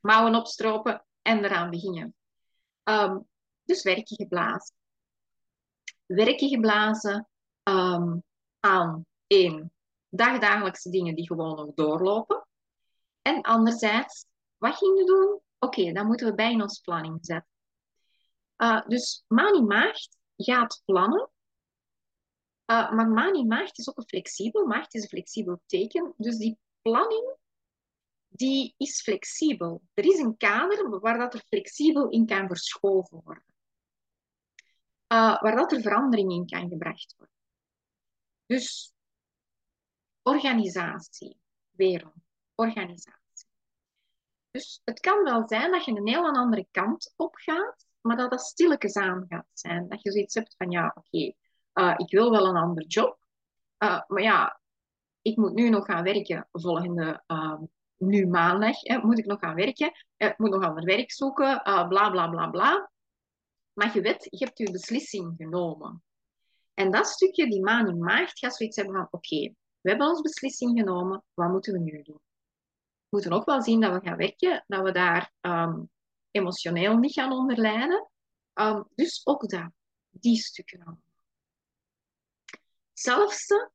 Mouwen opstropen en eraan beginnen. Um, dus werken geblazen. Werken geblazen um, aan één dagdagelijkse dingen die gewoon nog doorlopen. En anderzijds, wat gingen we doen? Oké, dan moeten we bij in onze planning zetten. Uh, dus Mani Maagd gaat plannen. Uh, maar Mani Maagd is ook een flexibel. Maagd is een flexibel teken. Dus die planning die is flexibel. Er is een kader waar dat er flexibel in kan verschoven worden. Uh, waar dat er verandering in kan gebracht worden. Dus organisatie, wereld, organisatie. Dus het kan wel zijn dat je een heel andere kant op gaat, maar dat dat stilletjes aan gaat zijn. Dat je zoiets hebt van, ja, oké, uh, ik wil wel een ander job, uh, maar ja, ik moet nu nog gaan werken volgende uh, nu maandag, hè, moet ik nog gaan werken, ik moet nog ander werk zoeken, bla bla bla bla. Maar je weet, je hebt je beslissing genomen. En dat stukje, die maan in maagd, gaat zoiets hebben van, oké, we hebben onze beslissing genomen, wat moeten we nu doen? Moeten ook wel zien dat we gaan werken, dat we daar um, emotioneel niet gaan onderlijden. Um, dus ook dat, die stukken allemaal. Hetzelfde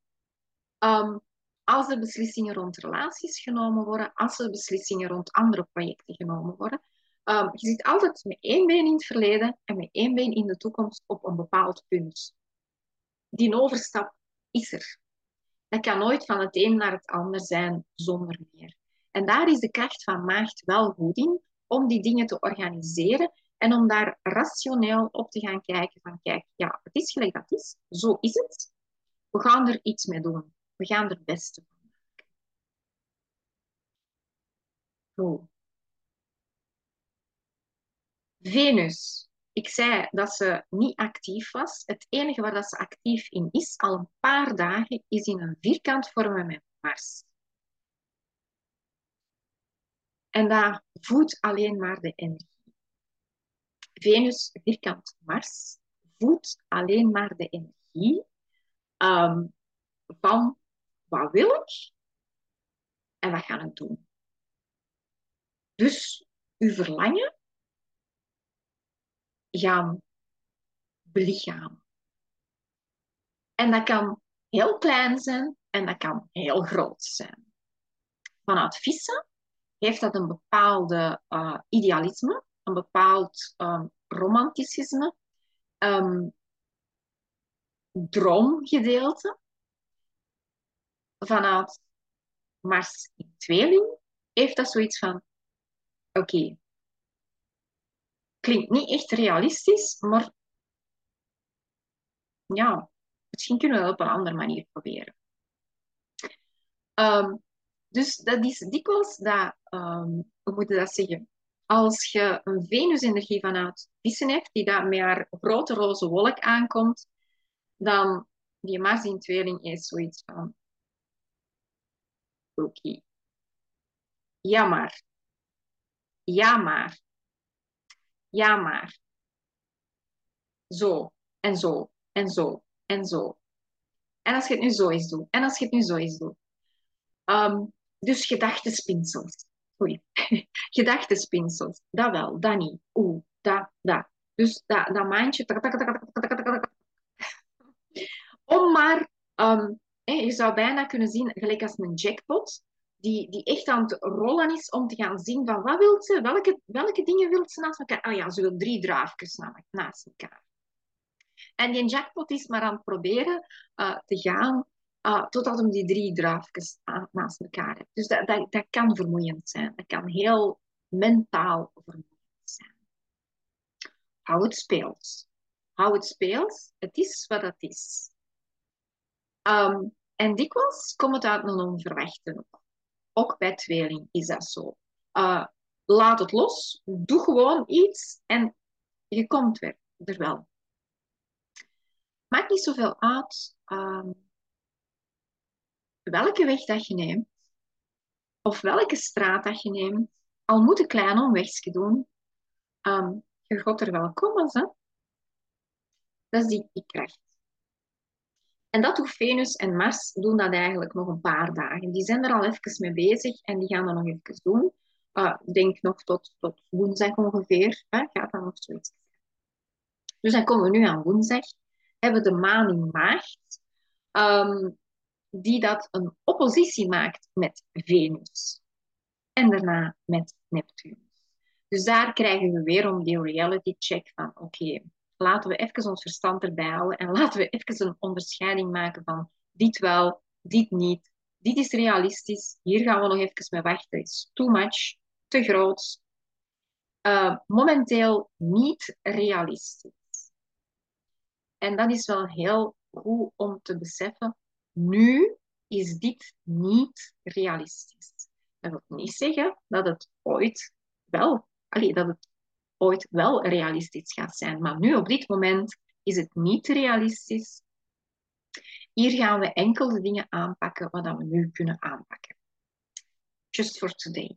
um, als er beslissingen rond relaties genomen worden, als er beslissingen rond andere projecten genomen worden. Je zit altijd met één been in het verleden en met één been in de toekomst op een bepaald punt. Die overstap is er. Dat kan nooit van het een naar het ander zijn zonder meer. En daar is de kracht van maagd wel goed in, om die dingen te organiseren en om daar rationeel op te gaan kijken van kijk, ja, het is gelijk dat is, zo is het. We gaan er iets mee doen. We gaan er het beste van maken. Venus. Ik zei dat ze niet actief was. Het enige waar dat ze actief in is, al een paar dagen, is in een vierkant vormen met Mars. En dat voedt alleen maar de energie. Venus vierkant Mars voedt alleen maar de energie um, van wat wil ik en wat ga ik doen. Dus uw verlangen gaan belichamen. En dat kan heel klein zijn en dat kan heel groot zijn. Vanuit vissen heeft dat een bepaalde uh, idealisme, een bepaald um, romanticisme, um, droomgedeelte. Vanuit Mars in tweeling heeft dat zoiets van: oké, klinkt niet echt realistisch, maar ja, misschien kunnen we het op een andere manier proberen. Um, dus dat is dikwijls dat, um, hoe dat zeggen? Als je een Venus-energie vanuit vissen hebt, die daar met haar grote roze wolk aankomt, dan die Mars in tweeling is zoiets van, oké, ja maar, ja maar, ja maar. Zo, en zo, en zo, en zo. En als je het nu zo eens doet, en als je het nu zo eens doet. Um, dus gedachtespinsels. Oei. gedachtespinsels. Dat wel, dat niet. Oeh, dat, dat. Dus dat, dat maandje. Om maar, um, je zou bijna kunnen zien, gelijk als een jackpot, die, die echt aan het rollen is om te gaan zien van wat wil ze, welke, welke dingen wil ze naast elkaar. Oh ja, ze wil drie draafjes naast elkaar. En die jackpot is maar aan het proberen uh, te gaan uh, totdat hem die drie draafjes naast elkaar heeft. Dus dat, dat, dat kan vermoeiend zijn. Dat kan heel mentaal vermoeiend zijn. Hou het speelt. Hou het speelt. Het is wat het is. Um, en dikwijls komt het uit een onverwachte. Ook bij tweeling is dat zo. Uh, laat het los. Doe gewoon iets en je komt weer er wel. Maakt niet zoveel uit um, welke weg dat je neemt, of welke straat dat je neemt, al moet een klein omwegje doen, um, je gaat er wel komen. Hè? Dat is die, die kracht. En dat doet Venus en Mars doen dat eigenlijk nog een paar dagen. Die zijn er al even mee bezig en die gaan dat nog even doen. Uh, denk nog tot, tot woensdag ongeveer. Hè, gaat dat nog zoiets Dus dan komen we nu aan woensdag. Hebben we de maan in maagd. Um, die dat een oppositie maakt met Venus. En daarna met Neptunus. Dus daar krijgen we weer om die reality check van oké, laten we even ons verstand erbij houden en laten we even een onderscheiding maken van dit wel, dit niet, dit is realistisch, hier gaan we nog even mee wachten, is too much, te groot. Uh, momenteel niet realistisch. En dat is wel heel goed om te beseffen. Nu is dit niet realistisch. Dat wil niet zeggen dat het ooit wel, allee, dat het ooit wel realistisch gaat zijn. Maar nu, op dit moment, is het niet realistisch. Hier gaan we enkel de dingen aanpakken wat we nu kunnen aanpakken. Just for today.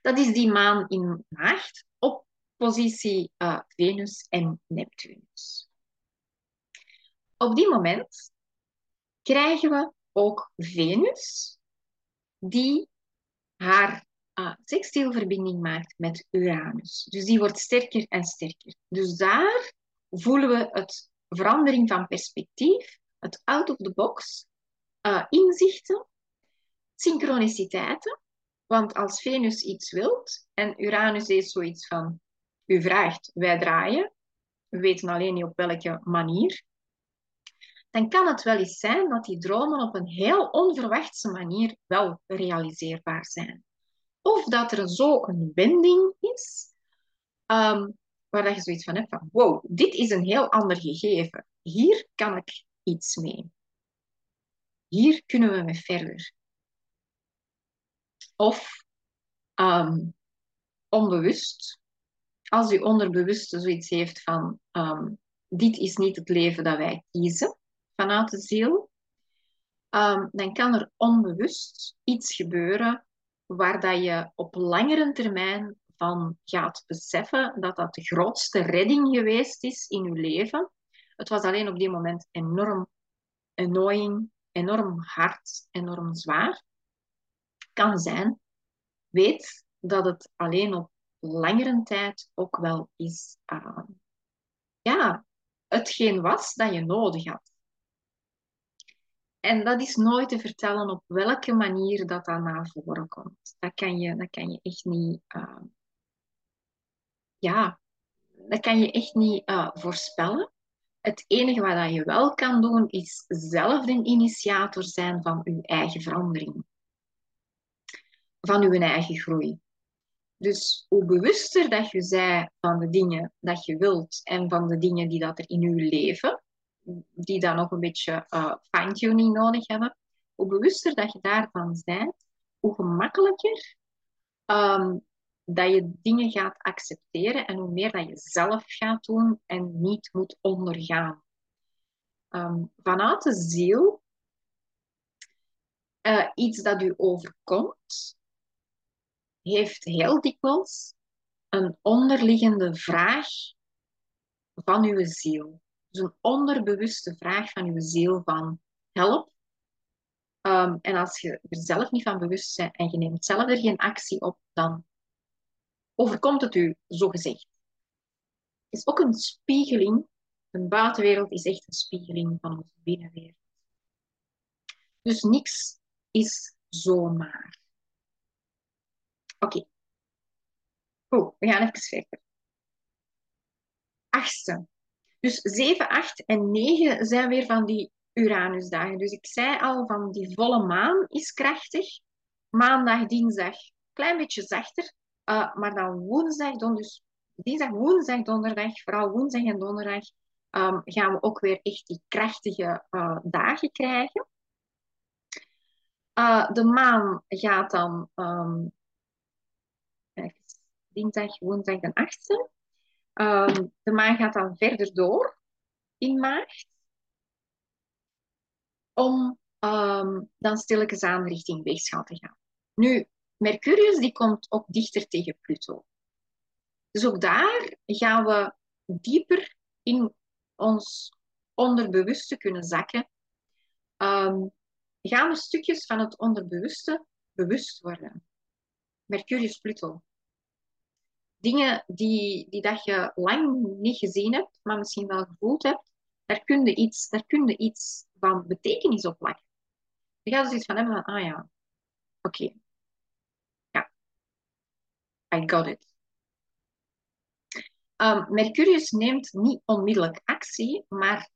Dat is die maan in maagd op positie uh, Venus en Neptunus. Op die moment krijgen we ook Venus, die haar uh, sextielverbinding maakt met Uranus. Dus die wordt sterker en sterker. Dus daar voelen we het verandering van perspectief, het out of the box, uh, inzichten, synchroniciteiten. Want als Venus iets wilt en Uranus is zoiets van, u vraagt, wij draaien, we weten alleen niet op welke manier, dan kan het wel eens zijn dat die dromen op een heel onverwachte manier wel realiseerbaar zijn. Of dat er zo een wending is, um, waar dat je zoiets van hebt van, wow, dit is een heel ander gegeven. Hier kan ik iets mee. Hier kunnen we mee verder. Of um, onbewust, als je onderbewuste zoiets heeft van, um, dit is niet het leven dat wij kiezen, vanuit de ziel, um, dan kan er onbewust iets gebeuren waar dat je op langere termijn van gaat beseffen dat dat de grootste redding geweest is in je leven. Het was alleen op die moment enorm annoying, enorm hard, enorm zwaar. Kan zijn. Weet dat het alleen op langere tijd ook wel is uh, ja, hetgeen was dat je nodig had. En dat is nooit te vertellen op welke manier dat dan naar voren komt. Dat kan je, dat kan je echt niet, uh, ja, dat kan je echt niet uh, voorspellen. Het enige wat je wel kan doen, is zelf de initiator zijn van je eigen verandering. Van je eigen groei. Dus hoe bewuster dat je zij van de dingen dat je wilt en van de dingen die dat er in je leven, die dan nog een beetje uh, fine-tuning nodig hebben, hoe bewuster dat je daarvan bent, hoe gemakkelijker um, dat je dingen gaat accepteren en hoe meer dat je zelf gaat doen en niet moet ondergaan. Um, vanuit de ziel, uh, iets dat u overkomt, heeft heel dikwijls een onderliggende vraag van uw ziel. Dus een onderbewuste vraag van uw ziel van help. Um, en als je er zelf niet van bewust bent en je neemt zelf er geen actie op, dan overkomt het u, zo gezegd. Het is ook een spiegeling. De buitenwereld is echt een spiegeling van onze binnenwereld. Dus niks is zomaar. Oké. Goed, we gaan even verder. Achtste. Dus 7, 8 en 9 zijn weer van die Uranusdagen. Dus ik zei al van die volle maan is krachtig. Maandag, dinsdag, klein beetje zachter. Uh, maar dan woensdag, don, dus dinsdag, woensdag, donderdag, vooral woensdag en donderdag, um, gaan we ook weer echt die krachtige uh, dagen krijgen. Uh, de maan gaat dan um, dinsdag, woensdag en 8e. Um, de maan gaat dan verder door in maart. Om um, dan stilletjes aan richting weegschaal te gaan. Nu, Mercurius die komt ook dichter tegen Pluto. Dus ook daar gaan we dieper in ons onderbewuste kunnen zakken. Um, gaan we stukjes van het onderbewuste bewust worden. Mercurius-Pluto dingen die, die dat je lang niet gezien hebt, maar misschien wel gevoeld hebt, daar kun je iets, daar kun iets van betekenis op leggen. Je gaat dus iets van hebben van, ah ja, oké. Ja, I got it. Um, Mercurius neemt niet onmiddellijk actie, maar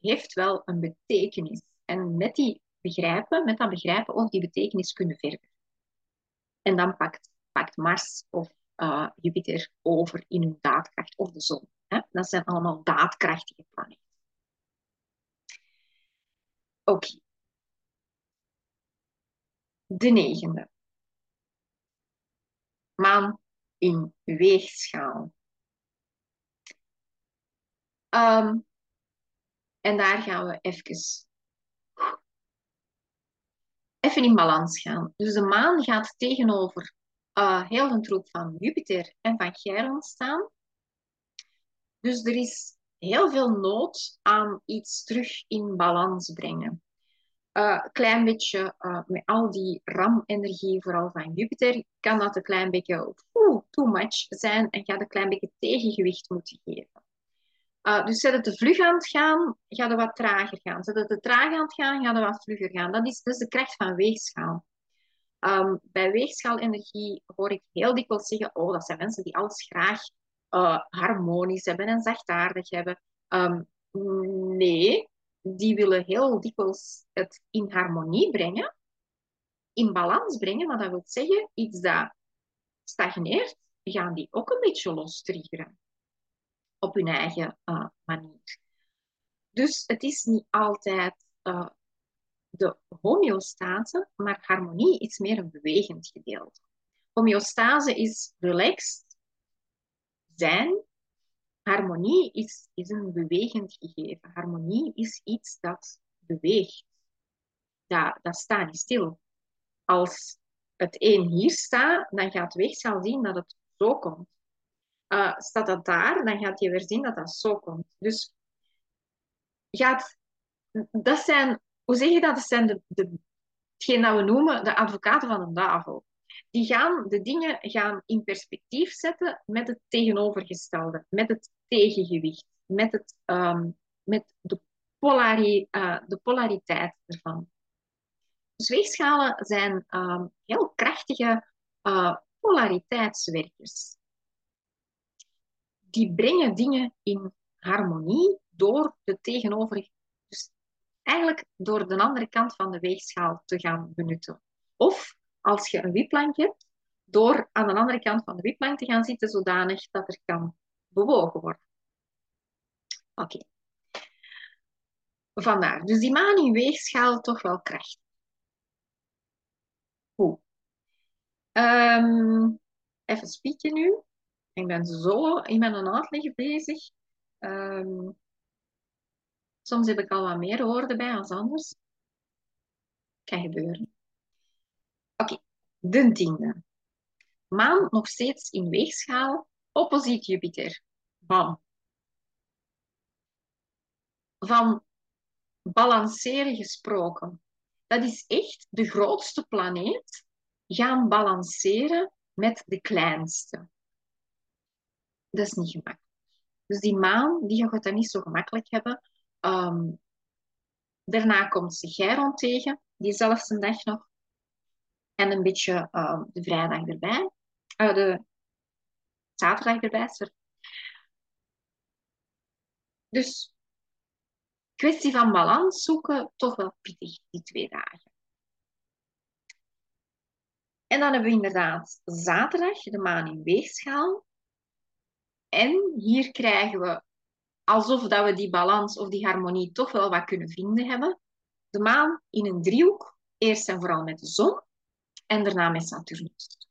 heeft wel een betekenis. En met die begrijpen, met dat begrijpen ook die betekenis kunnen verder. En dan pakt, pakt Mars of uh, Jupiter over in hun daadkracht of de zon. Hè? Dat zijn allemaal daadkrachtige planeten. Oké. De negende. Maan in weegschaal. Um, en daar gaan we even, even in balans gaan. Dus de maan gaat tegenover uh, heel een troep van Jupiter en van Chiron staan. Dus er is heel veel nood aan iets terug in balans brengen. Uh, klein beetje uh, met al die RAM-energie, vooral van Jupiter, kan dat een klein beetje too much zijn en gaat een klein beetje tegengewicht moeten geven. Uh, dus zet het te vlug aan het gaan, gaat het wat trager gaan. Zet het te traag aan het gaan, gaat het wat vlugger gaan. Dat is, is de kracht van weegschaal. Um, bij weegschaalenergie hoor ik heel dikwijls zeggen, oh, dat zijn mensen die alles graag uh, harmonisch hebben en zachtaardig hebben. Um, nee, die willen heel dikwijls het in harmonie brengen, in balans brengen, maar dat wil zeggen, iets dat stagneert, gaan die ook een beetje los triggeren op hun eigen uh, manier. Dus het is niet altijd uh, de homeostase, maar harmonie is meer een bewegend gedeelte. Homeostase is relaxed zijn. Harmonie is, is een bewegend gegeven. Harmonie is iets dat beweegt. Dat, dat staat niet stil. Als het een hier staat, dan gaat weegschaal zien dat het zo komt. Uh, staat dat daar, dan gaat je weer zien dat dat zo komt. Dus gaat, dat zijn hoe zeg je dat? Dat zijn de, hetgeen dat we noemen de advocaten van de duivel. Die gaan de dingen gaan in perspectief zetten met het tegenovergestelde, met het tegengewicht, met, het, um, met de, polari, uh, de polariteit ervan. Dus weegschalen zijn um, heel krachtige uh, polariteitswerkers. Die brengen dingen in harmonie door de tegenover, eigenlijk door de andere kant van de weegschaal te gaan benutten. Of als je een wipplank hebt, door aan de andere kant van de wipplank te gaan zitten, zodanig dat er kan bewogen worden. Oké. Vandaar. Dus die maan in weegschaal toch wel kracht. Goed. Um, even spieken nu. Ik ben zo in mijn uitleg bezig. Um, Soms heb ik al wat meer woorden bij als anders. Kan gebeuren. Oké, de tiende. Maan nog steeds in weegschaal, opposiet Jupiter. Bam. Van balanceren gesproken. Dat is echt de grootste planeet gaan balanceren met de kleinste. Dat is niet gemakkelijk. Dus die maan, die gaat dat niet zo gemakkelijk hebben, Um, daarna komt ze Chiron tegen, diezelfde dag nog. En een beetje uh, de vrijdag erbij. Uh, de zaterdag erbij, sorry. Dus kwestie van balans zoeken, toch wel pittig, die twee dagen. En dan hebben we inderdaad zaterdag, de maan in weegschaal. En hier krijgen we alsof dat we die balans of die harmonie toch wel wat kunnen vinden hebben. De maan in een driehoek, eerst en vooral met de zon en daarna met Saturnus.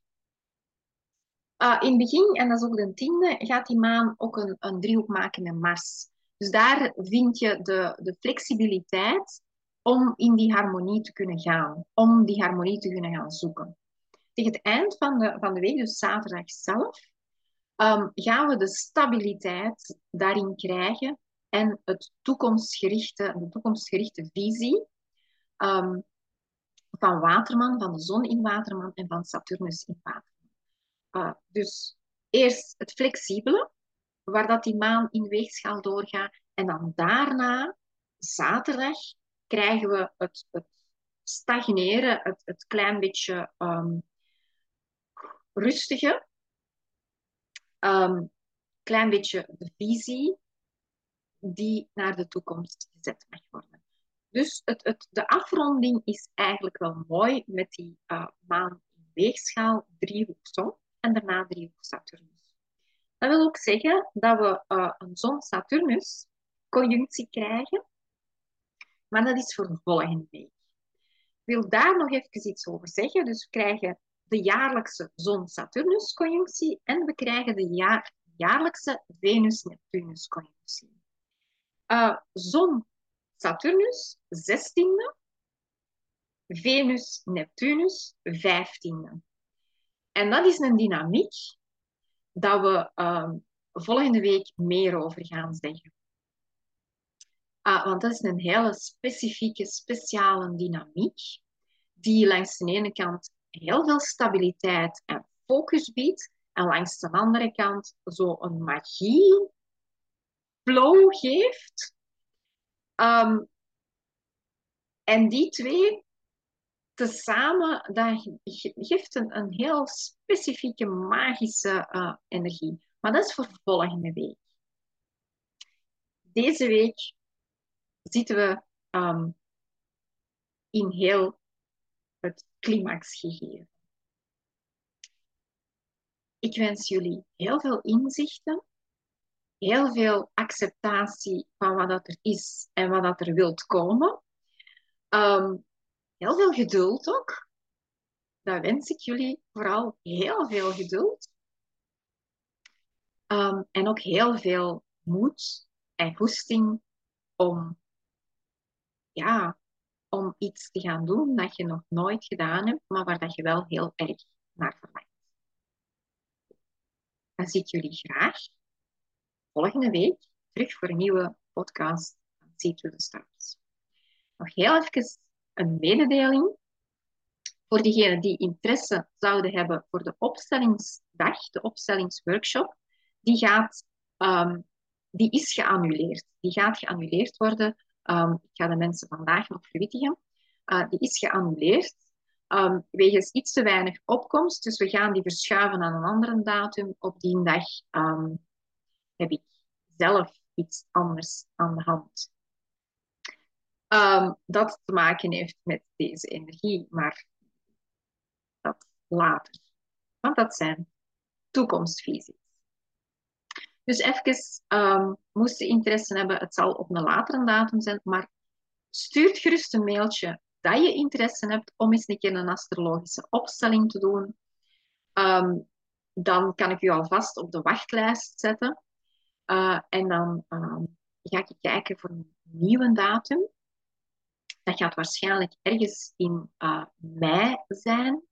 Uh, in het begin, en dat is ook de tiende, gaat die maan ook een, een driehoek maken met Mars. Dus daar vind je de, de flexibiliteit om in die harmonie te kunnen gaan, om die harmonie te kunnen gaan zoeken. Tegen het eind van de, van de week, dus zaterdag zelf, um, gaan we de stabiliteit daarin krijgen en het toekomstgerichte, de toekomstgerichte visie um, van Waterman, van de zon in Waterman en van Saturnus in Waterman. Uh, dus eerst het flexibele, waar dat die maan in weegschaal doorgaat. En dan daarna, zaterdag, krijgen we het, het stagneren, het, het klein beetje um, rustige, um, klein beetje de visie die naar de toekomst gezet mag worden. Dus het, het, de afronding is eigenlijk wel mooi met die uh, maan in weegschaal, driehoek zon en daarna driehoek Saturnus. Dat wil ook zeggen dat we uh, een zon-Saturnus conjunctie krijgen, maar dat is voor de volgende week. Ik wil daar nog even iets over zeggen. Dus we krijgen de jaarlijkse zon-Saturnus-conjunctie en we krijgen de jaar, jaarlijkse Venus-Neptunus-conjunctie. Uh, zon-Saturnus, 16e. Venus-Neptunus, 15e. En dat is een dynamiek dat we uh, volgende week meer over gaan zeggen. Uh, want dat is een hele specifieke, speciale dynamiek, die langs de ene kant heel veel stabiliteit en focus biedt, en langs de andere kant zo een magie flow geeft. Um, en die twee tezamen, dat geeft een, heel specifieke magische uh, energie. Maar dat is voor volgende week. Deze week zitten we um, in heel het climaxgegeven. Ik wens jullie heel veel inzichten, heel veel acceptatie van wat dat er is en wat dat er wilt komen. Um, heel veel geduld ook. Daar wens ik jullie vooral heel veel geduld. Um, en ook heel veel moed en goesting om, ja, om iets te gaan doen dat je nog nooit gedaan hebt, maar waar dat je wel heel erg naar verlangt. Dan zie ik jullie graag volgende week terug voor een nieuwe podcast van See to the Stars. Nog heel even een mededeling. Voor diegenen die interesse zouden hebben voor de opstellingsdag, de opstellingsworkshop, die, gaat, um, die is geannuleerd. Die gaat geannuleerd worden. Um, ik ga de mensen vandaag nog verwittigen. Uh, die is geannuleerd um, wegens iets te weinig opkomst. Dus we gaan die verschuiven aan een andere datum. Op die dag heb ik zelf iets anders aan de hand. Dat te maken heeft met deze energie, maar dat later. Want dat zijn toekomstvisies. Dus even, um, moest je interesse hebben, het zal op een latere datum zijn, maar stuur gerust een mailtje dat je interesse hebt om eens een keer een astrologische opstelling te doen. Um, dan kan ik u alvast op de wachtlijst zetten. Uh, en dan um, ga ik kijken voor een nieuwe datum. Dat gaat waarschijnlijk ergens in uh, mei zijn.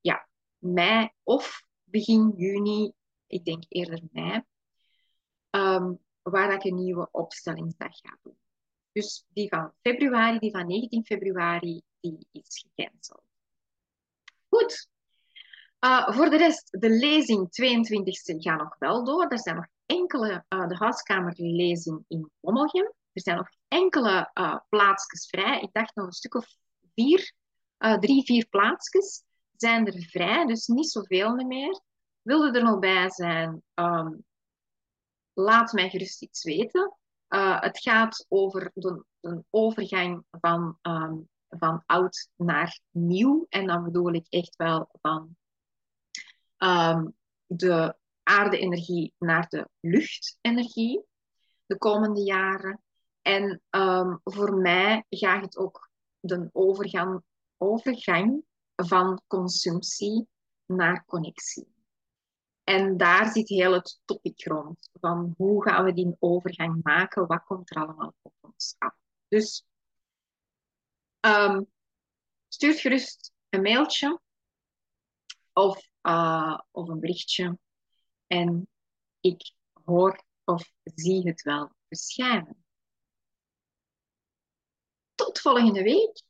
Ja, mei of begin juni. Ik denk eerder mei. Um, waar ik een nieuwe opstellingsdag ga doen. Dus die van februari, die van 19 februari, die is gecanceld. Goed. Uh, voor de rest, de lezing 22e gaat nog wel door. Er zijn nog enkele, uh, de huiskamerlezing in Ommelgem. Er zijn nog enkele uh, plaatsjes vrij. Ik dacht nog een stuk of vier, drie, vier plaatsjes zijn er vrij. Dus niet zoveel meer. Wilde er nog bij zijn, um, laat mij gerust iets weten. Uh, het gaat over de, de overgang van, um, van oud naar nieuw. En dan bedoel ik echt wel van um, de aarde-energie naar de luchtenergie de komende jaren. En voor mij gaat het ook de overgang, overgang van consumptie naar connectie. En daar zit heel het topic rond. Van hoe gaan we die overgang maken? Wat komt er allemaal op ons af? Dus um, stuur gerust een mailtje of, uh, of een berichtje. En ik hoor of zie het wel verschijnen. Tot volgende week.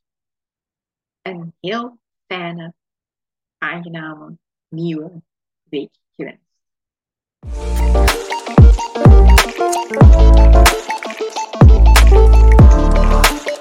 Een heel fijne, aangename nieuwe week humans. Thank you.